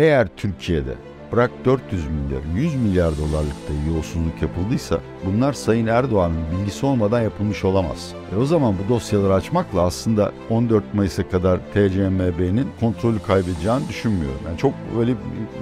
Eğer Türkiye'de bırak 400 milyar, 100 milyar dolarlıkta yolsuzluk yapıldıysa bunlar Sayın Erdoğan'ın bilgisi olmadan yapılmış olamaz. E o zaman bu dosyaları açmakla aslında 14 Mayıs'a kadar TCMB'nin kontrolü kaybedeceğini düşünmüyorum. Yani çok öyle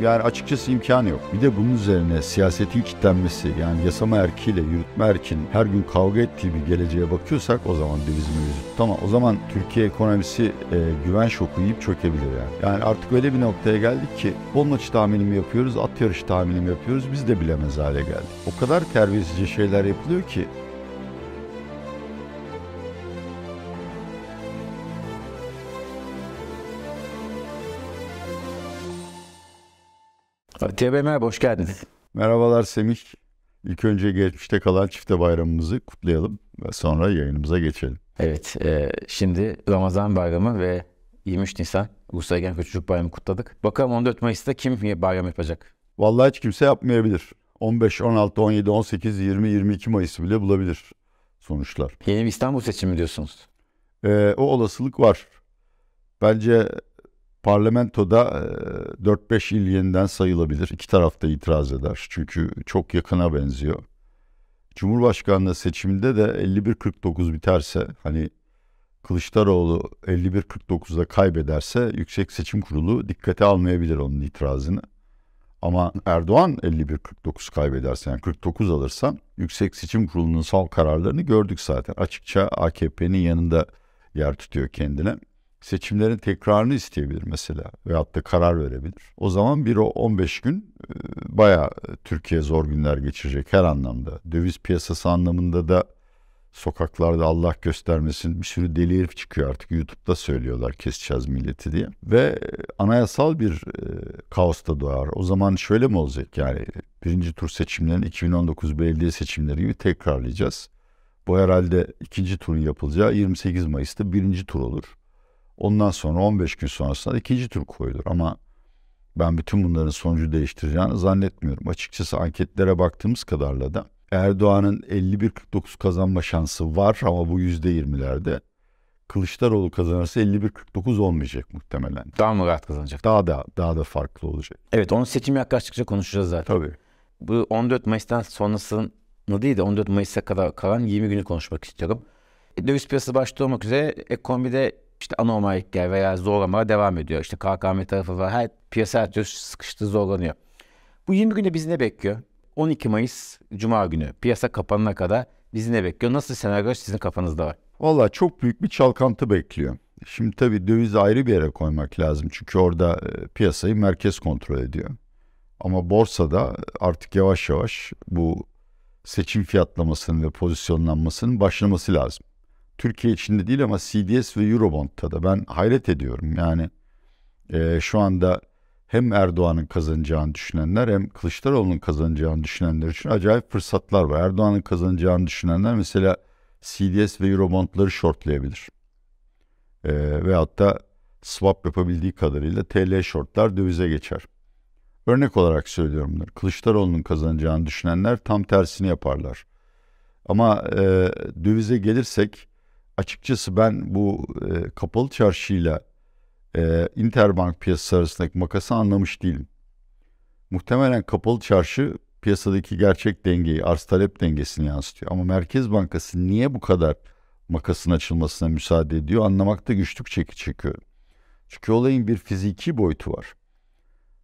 yani açıkçası imkanı yok. Bir de bunun üzerine siyasetin kitlenmesi yani yasama erkiyle yürütme erkinin her gün kavga ettiği bir geleceğe bakıyorsak o zaman döviz mevcut. Tamam o zaman Türkiye ekonomisi e, güven şoku yiyip çökebilir yani. Yani artık öyle bir noktaya geldik ki maçı tahminimi yapıyoruz, at yarışı tahminimi yapıyoruz. Biz de bilemez hale geldik. O kadar terbiyesizce şeyler yapılıyor ki merhaba, hoş geldiniz. Merhabalar Semih. İlk önce geçmişte kalan çifte bayramımızı kutlayalım ve sonra yayınımıza geçelim. Evet, e, şimdi Ramazan bayramı ve 23 Nisan Ulusal Egemen Çocuk Bayramı kutladık. Bakalım 14 Mayıs'ta kim bayram yapacak? Vallahi hiç kimse yapmayabilir. 15, 16, 17, 18, 20, 22 Mayıs'ı bile bulabilir sonuçlar. Yeni bir İstanbul seçimi diyorsunuz. Ee, o olasılık var. Bence parlamentoda 4-5 il yeniden sayılabilir. İki taraf da itiraz eder. Çünkü çok yakına benziyor. Cumhurbaşkanlığı seçiminde de 51-49 biterse hani Kılıçdaroğlu 51-49'da kaybederse Yüksek Seçim Kurulu dikkate almayabilir onun itirazını. Ama Erdoğan 51-49 kaybederse yani 49 alırsa Yüksek Seçim Kurulu'nun son kararlarını gördük zaten. Açıkça AKP'nin yanında yer tutuyor kendine seçimlerin tekrarını isteyebilir mesela veyahut da karar verebilir. O zaman bir o 15 gün e, bayağı Türkiye zor günler geçirecek her anlamda. Döviz piyasası anlamında da sokaklarda Allah göstermesin bir sürü deli herif çıkıyor artık YouTube'da söylüyorlar keseceğiz milleti diye. Ve anayasal bir e, kaos da doğar. O zaman şöyle mi olacak yani birinci tur seçimlerin 2019 belediye seçimleri gibi tekrarlayacağız. Bu herhalde ikinci turun yapılacağı 28 Mayıs'ta birinci tur olur. Ondan sonra 15 gün sonrasında ikinci tur koyulur. Ama ben bütün bunların sonucu değiştireceğini zannetmiyorum. Açıkçası anketlere baktığımız kadarla da Erdoğan'ın 51-49 kazanma şansı var ama bu %20'lerde. Kılıçdaroğlu kazanırsa 51-49 olmayacak muhtemelen. Daha mı rahat kazanacak? Daha da daha da farklı olacak. Evet onun seçimi yaklaştıkça konuşacağız zaten. Tabii. Bu 14 Mayıs'tan sonrasını değil de 14 Mayıs'a kadar kalan 20 günü konuşmak istiyorum. Döviz piyasası başta olmak üzere ekonomide işte anormallikler veya zorlamalar devam ediyor. İşte KKM tarafı var. Her piyasa her türlü sıkıştı zorlanıyor. Bu 20 günde bizi ne bekliyor? 12 Mayıs Cuma günü piyasa kapanana kadar bizi ne bekliyor? Nasıl senaryo sizin kafanızda var? Valla çok büyük bir çalkantı bekliyor. Şimdi tabii dövizi ayrı bir yere koymak lazım. Çünkü orada e, piyasayı merkez kontrol ediyor. Ama borsada artık yavaş yavaş bu seçim fiyatlamasının ve pozisyonlanmasının başlaması lazım. Türkiye içinde değil ama CDS ve Eurobond'da da ben hayret ediyorum. Yani e, şu anda hem Erdoğan'ın kazanacağını düşünenler hem Kılıçdaroğlu'nun kazanacağını düşünenler için acayip fırsatlar var. Erdoğan'ın kazanacağını düşünenler mesela CDS ve Eurobond'ları shortlayabilir. E, veyahut da swap yapabildiği kadarıyla TL shortlar dövize geçer. Örnek olarak söylüyorum bunları. Kılıçdaroğlu'nun kazanacağını düşünenler tam tersini yaparlar. Ama e, dövize gelirsek açıkçası ben bu e, kapalı çarşıyla e, interbank piyasası arasındaki makası anlamış değilim. Muhtemelen kapalı çarşı piyasadaki gerçek dengeyi, arz talep dengesini yansıtıyor. Ama Merkez Bankası niye bu kadar makasın açılmasına müsaade ediyor anlamakta güçlük çeki çekiyorum. Çünkü olayın bir fiziki boyutu var.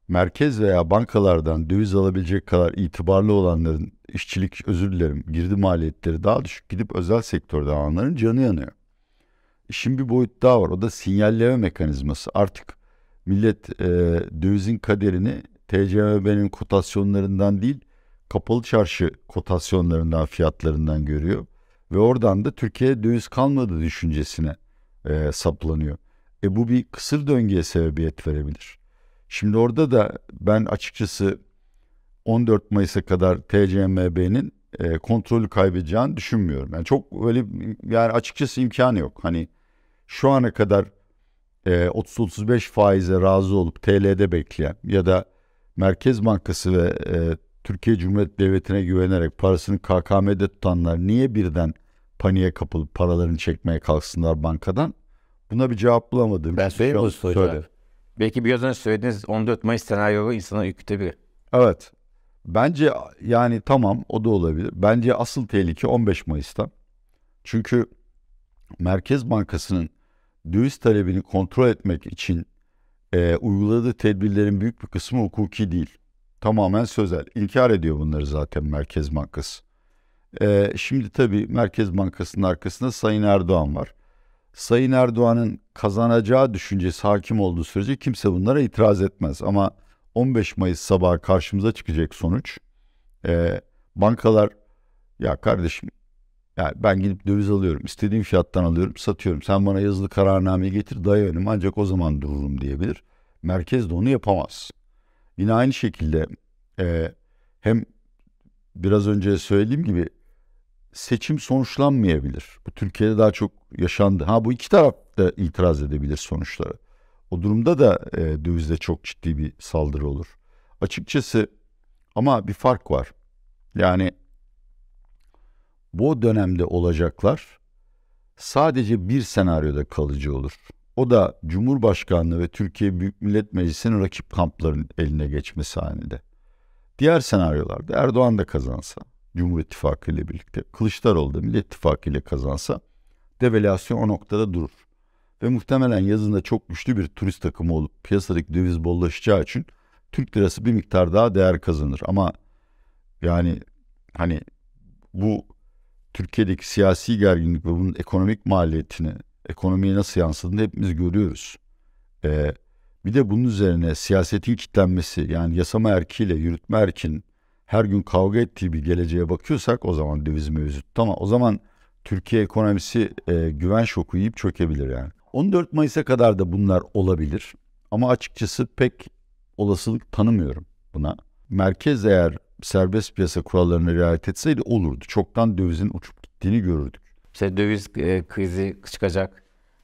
Merkez veya bankalardan döviz alabilecek kadar itibarlı olanların işçilik özür dilerim girdi maliyetleri daha düşük gidip özel sektörde alanların canı yanıyor. İşin bir boyut daha var o da sinyalleme mekanizması. Artık millet e, dövizin kaderini TCMB'nin kotasyonlarından değil kapalı çarşı kotasyonlarından fiyatlarından görüyor. Ve oradan da Türkiye'ye döviz kalmadığı düşüncesine e, saplanıyor. E bu bir kısır döngüye sebebiyet verebilir. Şimdi orada da ben açıkçası 14 Mayıs'a kadar TCMB'nin e, kontrolü kaybedeceğini düşünmüyorum. Yani çok öyle yani açıkçası imkanı yok. Hani şu ana kadar e, 30-35 faize razı olup TL'de bekleyen ya da Merkez Bankası ve e, Türkiye Cumhuriyet Devleti'ne güvenerek parasını KKM'de tutanlar niye birden paniğe kapılıp paralarını çekmeye kalksınlar bankadan? Buna bir cevap bulamadım. Ben söyleyeyim mi. Belki biraz önce söylediğiniz 14 Mayıs senaryoyu insana ürkütebilir. Evet. Bence yani tamam o da olabilir. Bence asıl tehlike 15 Mayıs'ta. Çünkü Merkez Bankası'nın döviz talebini kontrol etmek için e, uyguladığı tedbirlerin büyük bir kısmı hukuki değil. Tamamen sözel. İnkar ediyor bunları zaten Merkez Bankası. E, şimdi tabii Merkez Bankası'nın arkasında Sayın Erdoğan var. Sayın Erdoğan'ın kazanacağı düşüncesi hakim olduğu sürece kimse bunlara itiraz etmez. Ama 15 Mayıs sabahı karşımıza çıkacak sonuç. E, bankalar ya kardeşim yani ben gidip döviz alıyorum. istediğim fiyattan alıyorum, satıyorum. Sen bana yazılı kararname getir, önüm ancak o zaman dururum diyebilir. Merkez de onu yapamaz. Yine aynı şekilde e, hem biraz önce söylediğim gibi seçim sonuçlanmayabilir. Bu Türkiye'de daha çok yaşandı. Ha bu iki taraf da itiraz edebilir sonuçlara. O durumda da e, dövizde çok ciddi bir saldırı olur. Açıkçası ama bir fark var. Yani bu dönemde olacaklar sadece bir senaryoda kalıcı olur. O da Cumhurbaşkanlığı ve Türkiye Büyük Millet Meclisi'nin rakip kampların eline geçmesi halinde. Diğer senaryolarda Erdoğan da kazansa, Cumhur İttifakı ile birlikte, Kılıçdaroğlu da Millet İttifakı ile kazansa devalüasyon o noktada durur. Ve muhtemelen yazında çok güçlü bir turist takımı olup piyasadaki döviz bollaşacağı için Türk lirası bir miktar daha değer kazanır. Ama yani hani bu Türkiye'deki siyasi gerginlik ve bunun ekonomik maliyetini, ekonomiye nasıl yansıdığını hepimiz görüyoruz. Ee, bir de bunun üzerine siyasetin kitlenmesi yani yasama erkiyle yürütme erkin her gün kavga ettiği bir geleceğe bakıyorsak o zaman döviz mevcut. Tamam o zaman Türkiye ekonomisi e, güven şoku yiyip çökebilir yani. 14 Mayıs'a kadar da bunlar olabilir. Ama açıkçası pek olasılık tanımıyorum buna. Merkez eğer serbest piyasa kurallarına riayet etseydi olurdu. Çoktan dövizin uçup gittiğini görürdük. İşte döviz e, krizi çıkacak,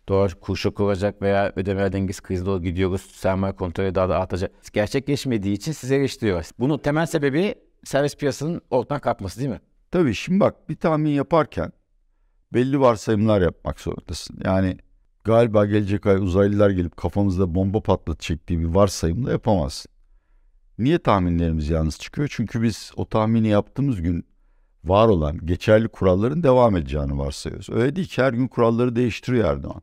dolar kur şoku olacak veya ödeme dengesi krizi doğru gidiyoruz. Sermaye kontrolü daha da artacak. Gerçekleşmediği için size eleştiriyor. Bunun temel sebebi serbest piyasanın ortadan kalkması değil mi? Tabii şimdi bak bir tahmin yaparken belli varsayımlar yapmak zorundasın. Yani galiba gelecek ay uzaylılar gelip kafamızda bomba patlatacak diye bir varsayımla yapamazsın. Niye tahminlerimiz yalnız çıkıyor? Çünkü biz o tahmini yaptığımız gün var olan geçerli kuralların devam edeceğini varsayıyoruz. Öyle değil ki her gün kuralları değiştiriyor Erdoğan.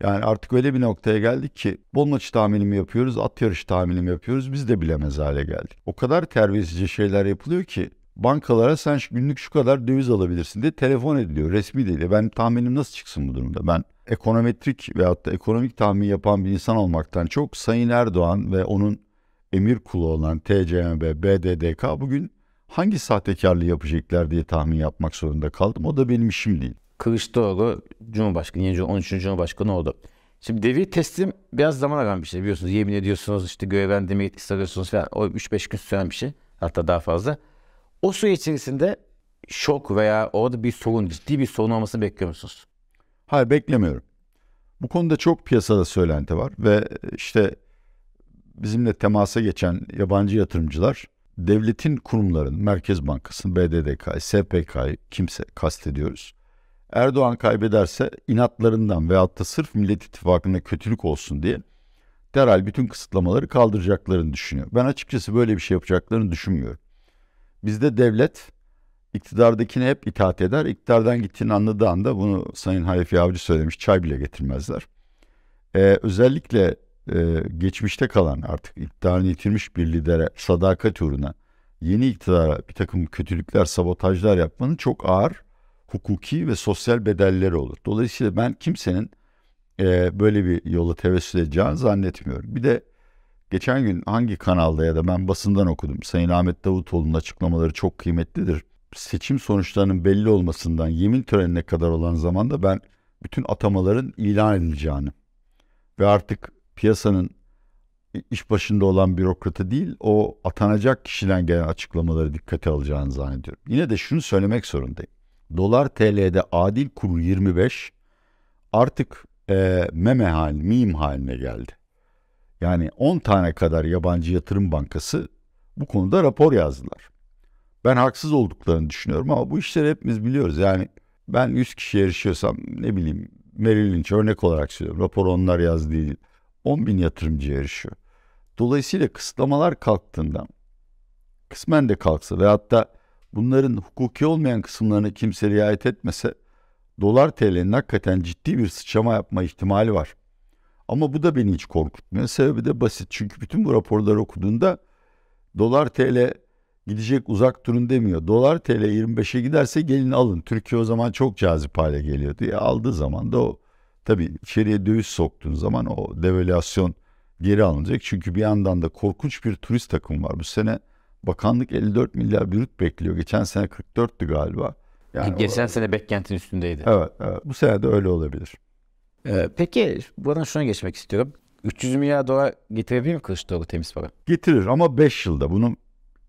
Yani artık öyle bir noktaya geldik ki bol maçı tahmini mi yapıyoruz, at yarışı tahmini mi yapıyoruz biz de bilemez hale geldik. O kadar terbiyesizce şeyler yapılıyor ki bankalara sen günlük şu kadar döviz alabilirsin diye telefon ediliyor resmi değil. Ben tahminim nasıl çıksın bu durumda? Ben ekonometrik veyahut da ekonomik tahmin yapan bir insan olmaktan çok Sayın Erdoğan ve onun emir kulu olan TCMB, BDDK bugün hangi sahtekarlığı yapacaklar diye tahmin yapmak zorunda kaldım. O da benim işim değil. Kılıçdaroğlu Cumhurbaşkanı, yeni 13. Cumhurbaşkanı oldu. Şimdi devir teslim biraz zaman alan bir şey biliyorsunuz. Yemin ediyorsunuz işte görevlendirme yetkisi alıyorsunuz falan. O 3-5 gün süren bir şey. Hatta daha fazla. O süre içerisinde şok veya orada bir sorun, ciddi bir sorun olmasını bekliyor musunuz? Hayır beklemiyorum. Bu konuda çok piyasada söylenti var ve işte bizimle temasa geçen yabancı yatırımcılar devletin kurumlarının Merkez Bankası'nın, BDDK, SPK kimse kastediyoruz. Erdoğan kaybederse inatlarından veyahut da sırf Millet İttifakı'na kötülük olsun diye derhal bütün kısıtlamaları kaldıracaklarını düşünüyor. Ben açıkçası böyle bir şey yapacaklarını düşünmüyorum. Bizde devlet iktidardakine hep itaat eder. İktidardan gittiğini anladığı anda bunu Sayın Hayfi Avcı söylemiş çay bile getirmezler. Ee, özellikle e, geçmişte kalan artık iktidarını yitirmiş bir lidere sadakat uğruna yeni iktidara bir takım kötülükler, sabotajlar yapmanın çok ağır hukuki ve sosyal bedelleri olur. Dolayısıyla ben kimsenin e, böyle bir yola tevessül edeceğini zannetmiyorum. Bir de geçen gün hangi kanalda ya da ben basından okudum. Sayın Ahmet Davutoğlu'nun açıklamaları çok kıymetlidir. Seçim sonuçlarının belli olmasından yemin törenine kadar olan zamanda ben bütün atamaların ilan edileceğini ve artık piyasanın iş başında olan bürokratı değil, o atanacak kişiden gelen açıklamaları dikkate alacağını zannediyorum. Yine de şunu söylemek zorundayım. Dolar TL'de adil kuru 25 artık e, meme haline, mim haline geldi. Yani 10 tane kadar yabancı yatırım bankası bu konuda rapor yazdılar. Ben haksız olduklarını düşünüyorum ama bu işleri hepimiz biliyoruz. Yani ben 100 kişi yarışıyorsam ne bileyim Merrill Lynch örnek olarak söylüyorum. Rapor onlar yazdı değil 10 bin yatırımcı yarışıyor. Dolayısıyla kısıtlamalar kalktığında kısmen de kalksa ve hatta bunların hukuki olmayan kısımlarını kimse riayet etmese dolar TL'nin hakikaten ciddi bir sıçrama yapma ihtimali var. Ama bu da beni hiç korkutmuyor. Sebebi de basit. Çünkü bütün bu raporları okuduğunda dolar TL gidecek uzak durun demiyor. Dolar TL 25'e giderse gelin alın. Türkiye o zaman çok cazip hale geliyordu. Ya aldığı zaman da o tabii içeriye döviz soktuğun zaman o devalüasyon geri alınacak. Çünkü bir yandan da korkunç bir turist takım var. Bu sene bakanlık 54 milyar brüt bekliyor. Geçen sene 44'tü galiba. Yani Geçen o... sene beklentin üstündeydi. Evet, evet. Bu sene de öyle olabilir. Ee, peki buradan şuna geçmek istiyorum. 300 milyar dolar getirebilir mi Kılıçdaroğlu temiz para? Getirir ama 5 yılda. Bunun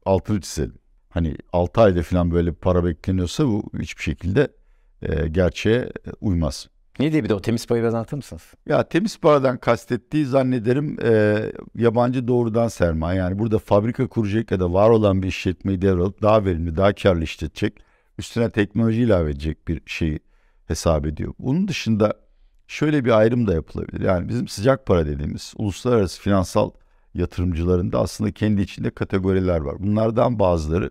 altını çizelim. Hani 6 ayda falan böyle para bekleniyorsa bu hiçbir şekilde e, gerçeğe uymaz. Ne diye bir de o temiz parayı biraz anlatır mısınız? Ya temiz paradan kastettiği zannederim e, yabancı doğrudan sermaye. Yani burada fabrika kuracak ya da var olan bir işletmeyi devralıp daha verimli, daha karlı işletecek. Üstüne teknoloji ilave edecek bir şeyi hesap ediyor. Bunun dışında şöyle bir ayrım da yapılabilir. Yani bizim sıcak para dediğimiz uluslararası finansal yatırımcılarında aslında kendi içinde kategoriler var. Bunlardan bazıları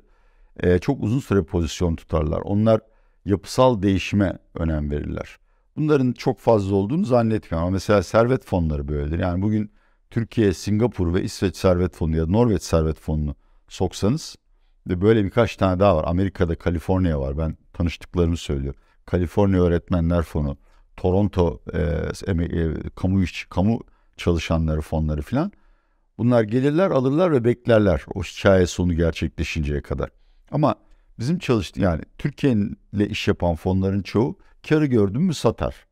e, çok uzun süre pozisyon tutarlar. Onlar yapısal değişime önem verirler. Bunların çok fazla olduğunu zannetmiyorum. Ama mesela servet fonları böyledir. Yani bugün Türkiye, Singapur ve İsveç servet fonu ya da Norveç servet fonunu soksanız ve böyle birkaç tane daha var. Amerika'da Kaliforniya var. Ben tanıştıklarımı söylüyorum. Kaliforniya Öğretmenler Fonu, Toronto e, e, kamu iş, kamu çalışanları fonları filan. Bunlar gelirler, alırlar ve beklerler o hikaye sonu gerçekleşinceye kadar. Ama bizim çalıştı yani Türkiye'yle iş yapan fonların çoğu karı gördün mü satar.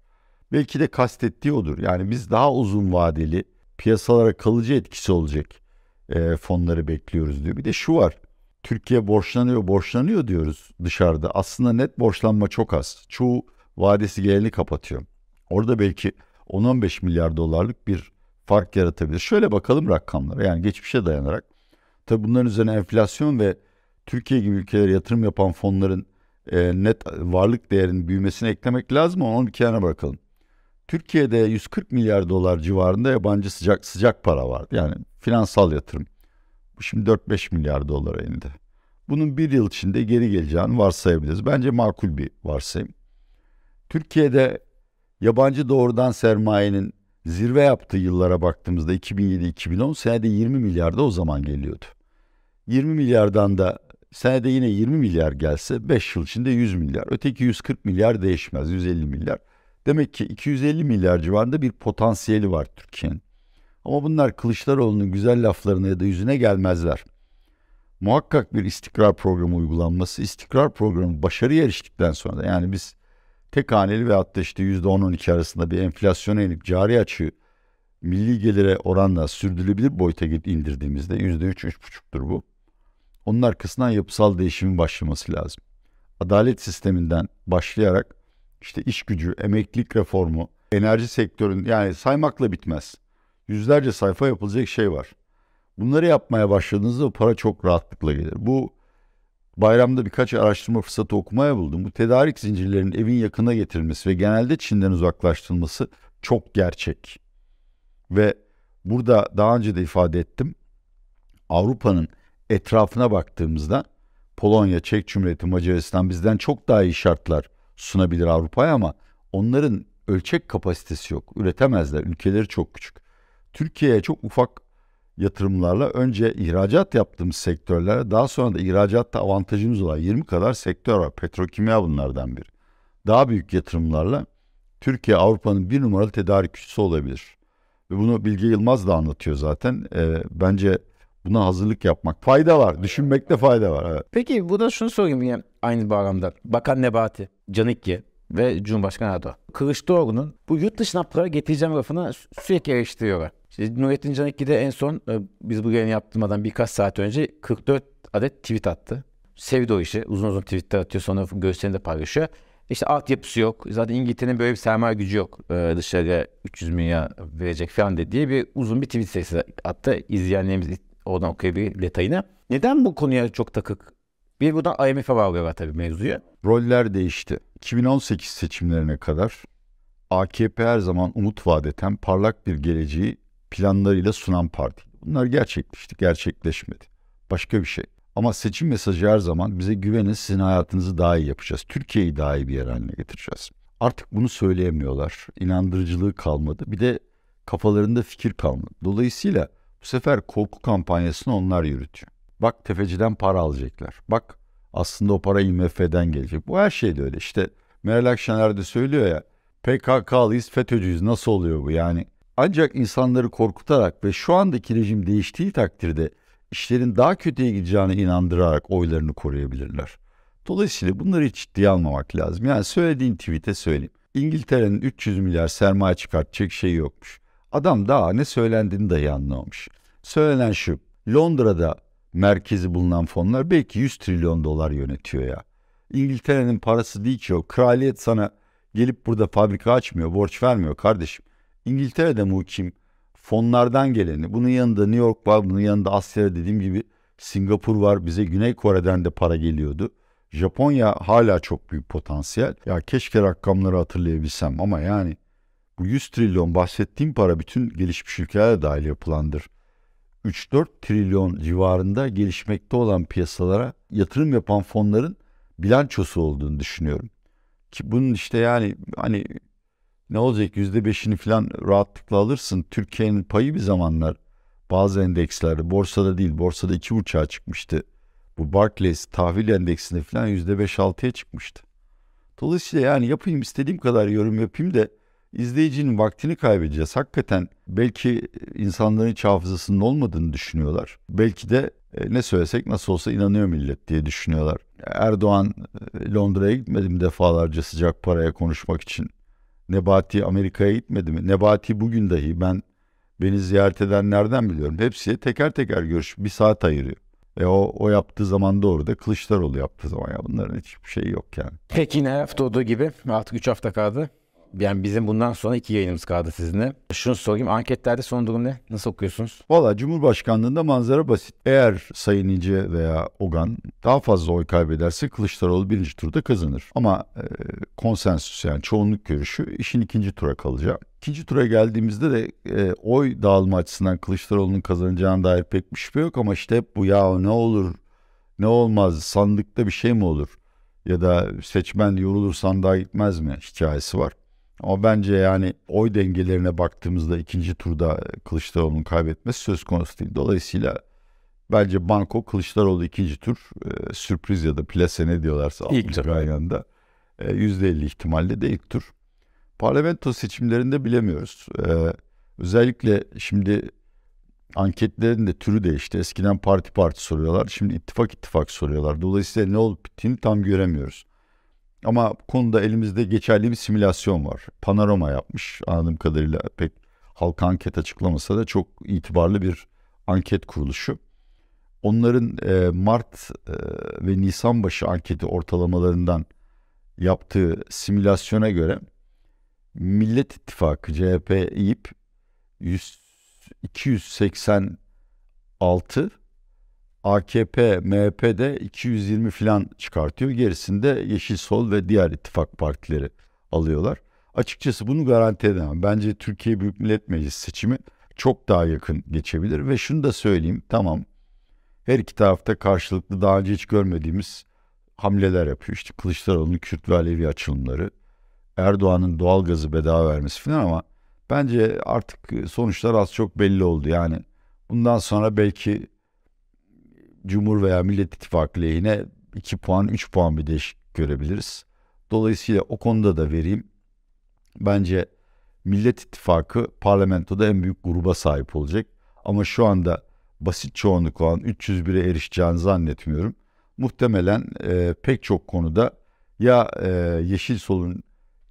Belki de kastettiği odur. Yani biz daha uzun vadeli piyasalara kalıcı etkisi olacak e, fonları bekliyoruz diyor. Bir de şu var. Türkiye borçlanıyor, borçlanıyor diyoruz dışarıda. Aslında net borçlanma çok az. Çoğu vadesi geleni kapatıyor. Orada belki 10-15 milyar dolarlık bir fark yaratabilir. Şöyle bakalım rakamlara yani geçmişe dayanarak. Tabi bunların üzerine enflasyon ve Türkiye gibi ülkelere yatırım yapan fonların e, net varlık değerinin büyümesini eklemek lazım ama onu bir kenara bırakalım. Türkiye'de 140 milyar dolar civarında yabancı sıcak sıcak para vardı. Yani finansal yatırım. Bu şimdi 4-5 milyar dolara indi. Bunun bir yıl içinde geri geleceğini varsayabiliriz. Bence makul bir varsayım. Türkiye'de yabancı doğrudan sermayenin zirve yaptığı yıllara baktığımızda 2007-2010 senede 20 milyarda o zaman geliyordu. 20 milyardan da senede yine 20 milyar gelse 5 yıl içinde 100 milyar. Öteki 140 milyar değişmez 150 milyar. Demek ki 250 milyar civarında bir potansiyeli var Türkiye'nin. Ama bunlar Kılıçdaroğlu'nun güzel laflarına ya da yüzüne gelmezler. Muhakkak bir istikrar programı uygulanması, istikrar programı başarıya eriştikten sonra da yani biz tek haneli ve hatta işte %10-12 arasında bir enflasyona inip cari açığı milli gelire oranla sürdürülebilir boyuta indirdiğimizde %3-3,5'tur bu. Onun arkasından yapısal değişimin başlaması lazım. Adalet sisteminden başlayarak işte iş gücü, emeklilik reformu, enerji sektörün yani saymakla bitmez. Yüzlerce sayfa yapılacak şey var. Bunları yapmaya başladığınızda para çok rahatlıkla gelir. Bu bayramda birkaç araştırma fırsatı okumaya buldum. Bu tedarik zincirlerinin evin yakına getirilmesi ve genelde Çin'den uzaklaştırılması çok gerçek. Ve burada daha önce de ifade ettim. Avrupa'nın etrafına baktığımızda Polonya, Çek Cumhuriyeti, Macaristan bizden çok daha iyi şartlar sunabilir Avrupa'ya ama onların ölçek kapasitesi yok. Üretemezler. Ülkeleri çok küçük. Türkiye'ye çok ufak yatırımlarla önce ihracat yaptığımız sektörlere daha sonra da ihracatta avantajımız olan 20 kadar sektör var. Petrokimya bunlardan biri. Daha büyük yatırımlarla Türkiye Avrupa'nın bir numaralı tedarikçisi olabilir. Ve bunu Bilge Yılmaz da anlatıyor zaten. E, bence buna hazırlık yapmak fayda var. Düşünmekte fayda var. Evet. Peki burada şunu sorayım yine aynı bağlamda. Bakan Nebati, Canikli ve Cumhurbaşkanı Erdoğan. Kılıçdaroğlu'nun bu yurt dışına para getireceğim lafını sürekli eleştiriyorlar. İşte Nurettin Canikli de en son e, biz bu yayını yaptırmadan birkaç saat önce 44 adet tweet attı. Sevdi o işi. Uzun uzun tweetler atıyor sonra gösterini de paylaşıyor. İşte altyapısı yok. Zaten İngiltere'nin böyle bir sermaye gücü yok. Ee, dışarıya 300 milyar verecek falan de diye bir uzun bir tweet sayısı attı. İzleyenlerimiz oradan okuyabilir detayını. Neden bu konuya çok takık? Bir buradan IMF'e bağlıyorlar tabii mevzuyu. Roller değişti. 2018 seçimlerine kadar AKP her zaman umut vadeten parlak bir geleceği planlarıyla sunan parti. Bunlar gerçekleşti, gerçekleşmedi. Başka bir şey. Ama seçim mesajı her zaman bize güvenin sizin hayatınızı daha iyi yapacağız. Türkiye'yi daha iyi bir yer haline getireceğiz. Artık bunu söyleyemiyorlar. İnandırıcılığı kalmadı. Bir de kafalarında fikir kalmadı. Dolayısıyla bu sefer korku kampanyasını onlar yürütüyor. Bak tefeciden para alacaklar. Bak aslında o para IMF'den gelecek. Bu her şeyde öyle. İşte Meral Akşener de söylüyor ya PKK'lıyız, FETÖ'cüyüz. Nasıl oluyor bu yani? Ancak insanları korkutarak ve şu andaki rejim değiştiği takdirde işlerin daha kötüye gideceğine inandırarak oylarını koruyabilirler. Dolayısıyla bunları hiç ciddiye almamak lazım. Yani söylediğin tweet'e söyleyeyim. İngiltere'nin 300 milyar sermaye çıkartacak şey yokmuş. Adam daha ne söylendiğini dahi anlamamış. Söylenen şu. Londra'da merkezi bulunan fonlar belki 100 trilyon dolar yönetiyor ya. İngiltere'nin parası değil ki o. Kraliyet sana gelip burada fabrika açmıyor, borç vermiyor kardeşim. İngiltere'de muhkim fonlardan geleni. Bunun yanında New York var, bunun yanında Asya dediğim gibi Singapur var. Bize Güney Kore'den de para geliyordu. Japonya hala çok büyük potansiyel. Ya keşke rakamları hatırlayabilsem ama yani bu 100 trilyon bahsettiğim para bütün gelişmiş ülkelere dahil yapılandır. 3-4 trilyon civarında gelişmekte olan piyasalara yatırım yapan fonların bilançosu olduğunu düşünüyorum. Ki bunun işte yani hani ne olacak yüzde beşini falan rahatlıkla alırsın. Türkiye'nin payı bir zamanlar bazı endekslerde borsada değil borsada iki uçağa çıkmıştı. Bu Barclays tahvil endeksinde falan yüzde beş altıya çıkmıştı. Dolayısıyla yani yapayım istediğim kadar yorum yapayım da izleyicinin vaktini kaybedeceğiz. Hakikaten belki insanların hiç hafızasının olmadığını düşünüyorlar. Belki de e, ne söylesek nasıl olsa inanıyor millet diye düşünüyorlar. Erdoğan e, Londra'ya gitmedi mi defalarca sıcak paraya konuşmak için? Nebati Amerika'ya gitmedi mi? Nebati bugün dahi ben beni ziyaret edenlerden biliyorum. Hepsi teker teker görüş bir saat ayırıyor. Ve o, o yaptığı zaman doğru da Kılıçdaroğlu yaptığı zaman ya bunların hiçbir şey yok yani. Peki yine hafta olduğu gibi artık 3 hafta kaldı. Yani bizim bundan sonra iki yayınımız kaldı sizinle. Şunu sorayım anketlerde son durum ne? Nasıl okuyorsunuz? Valla Cumhurbaşkanlığında manzara basit. Eğer Sayın İnce veya Ogan daha fazla oy kaybederse Kılıçdaroğlu birinci turda kazanır. Ama e, konsensüs yani çoğunluk görüşü işin ikinci tura kalacak. İkinci tura geldiğimizde de e, oy dağılma açısından Kılıçdaroğlu'nun kazanacağına dair pek bir şüphe yok ama işte hep bu ya ne olur ne olmaz sandıkta bir şey mi olur ya da seçmen yorulur sandığa gitmez mi hikayesi var. Ama bence yani oy dengelerine baktığımızda ikinci turda Kılıçdaroğlu'nun kaybetmesi söz konusu değil. Dolayısıyla bence Banko Kılıçdaroğlu ikinci tur e, sürpriz ya da plase ne diyorlarsa ilk tur aynı e, %50 ihtimalle de ilk tur. Parlamento seçimlerinde bilemiyoruz. E, özellikle şimdi anketlerin de türü değişti. Eskiden parti parti soruyorlar. Şimdi ittifak ittifak soruyorlar. Dolayısıyla ne olup bittiğini tam göremiyoruz. Ama konuda elimizde geçerli bir simülasyon var. Panorama yapmış anladığım kadarıyla pek halka anket açıklamasa da çok itibarlı bir anket kuruluşu. Onların e, Mart e, ve Nisan başı anketi ortalamalarından yaptığı simülasyona göre Millet İttifakı CHP İYİP 286 AKP, MHP de 220 falan çıkartıyor. Gerisinde Yeşil Sol ve diğer ittifak partileri alıyorlar. Açıkçası bunu garanti edemem. Bence Türkiye Büyük Millet Meclisi seçimi çok daha yakın geçebilir ve şunu da söyleyeyim. Tamam her iki tarafta karşılıklı daha önce hiç görmediğimiz hamleler yapıyor. İşte Kılıçdaroğlu'nun Kürt ve Alevi açılımları, Erdoğan'ın doğal gazı bedava vermesi falan ama bence artık sonuçlar az çok belli oldu. Yani bundan sonra belki Cumhur veya Millet İttifakı lehine 2 puan 3 puan bir değişik görebiliriz. Dolayısıyla o konuda da vereyim. Bence Millet İttifakı parlamentoda en büyük gruba sahip olacak. Ama şu anda basit çoğunluk olan 301'e erişeceğini zannetmiyorum. Muhtemelen e, pek çok konuda ya e, Yeşil Sol'un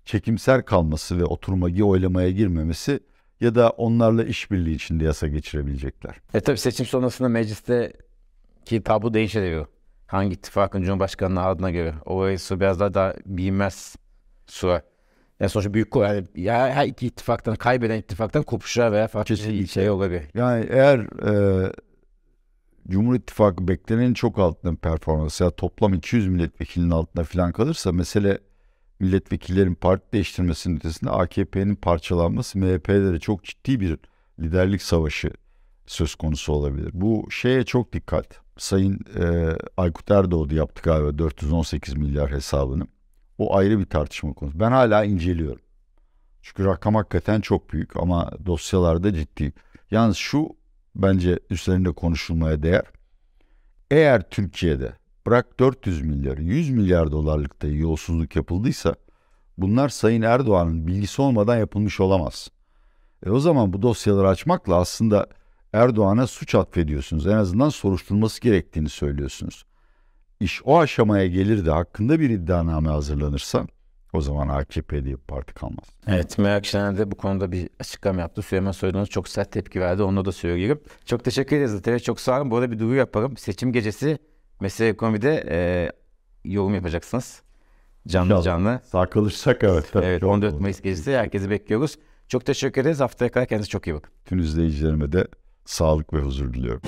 çekimser kalması ve oturmagi oylamaya girmemesi ya da onlarla işbirliği içinde yasa geçirebilecekler. E tabi seçim sonrasında mecliste ki tablo değişiyor. Hangi ittifakın Cumhurbaşkanı'nın adına göre. Orası biraz daha, daha bilinmez süre. Yani sonuçta büyük yani ya her iki ittifaktan kaybeden ittifaktan kopuşlar veya farklı Kesinlikle. şey olabilir. Yani eğer e, Cumhur İttifakı beklenenin çok altında performans ya toplam 200 milletvekilinin altında falan kalırsa mesele milletvekillerin parti değiştirmesinin ötesinde AKP'nin parçalanması MHP'de de çok ciddi bir liderlik savaşı söz konusu olabilir. Bu şeye çok dikkat. Sayın e, Aykut Erdoğdu yaptı galiba 418 milyar hesabını. O ayrı bir tartışma konusu. Ben hala inceliyorum. Çünkü rakam hakikaten çok büyük ama dosyalarda ciddi. Yalnız şu bence üzerinde konuşulmaya değer. Eğer Türkiye'de bırak 400 milyar, 100 milyar dolarlık da yolsuzluk yapıldıysa bunlar Sayın Erdoğan'ın bilgisi olmadan yapılmış olamaz. E o zaman bu dosyaları açmakla aslında Erdoğan'a suç atfediyorsunuz. En azından soruşturulması gerektiğini söylüyorsunuz. İş o aşamaya gelir de hakkında bir iddianame hazırlanırsa o zaman AKP diye bir parti kalmaz. Evet Merak Şener de bu konuda bir açıklama yaptı. Süleyman Soylu'na çok sert tepki verdi. Onu da söyleyelim. Çok teşekkür ederiz Zaten. Çok sağ olun. Bu arada bir duyuru yaparım. Seçim gecesi Mesele Ekonomi'de e, yorum yapacaksınız. Canlı İnşallah. canlı. Sağ kalırsak evet. tabii. Evet Çok 14 olur. Mayıs gecesi herkesi bekliyoruz. Çok teşekkür ederiz. Haftaya kadar kendinize çok iyi bakın. Bütün izleyicilerime de sağlık ve huzur diliyorum.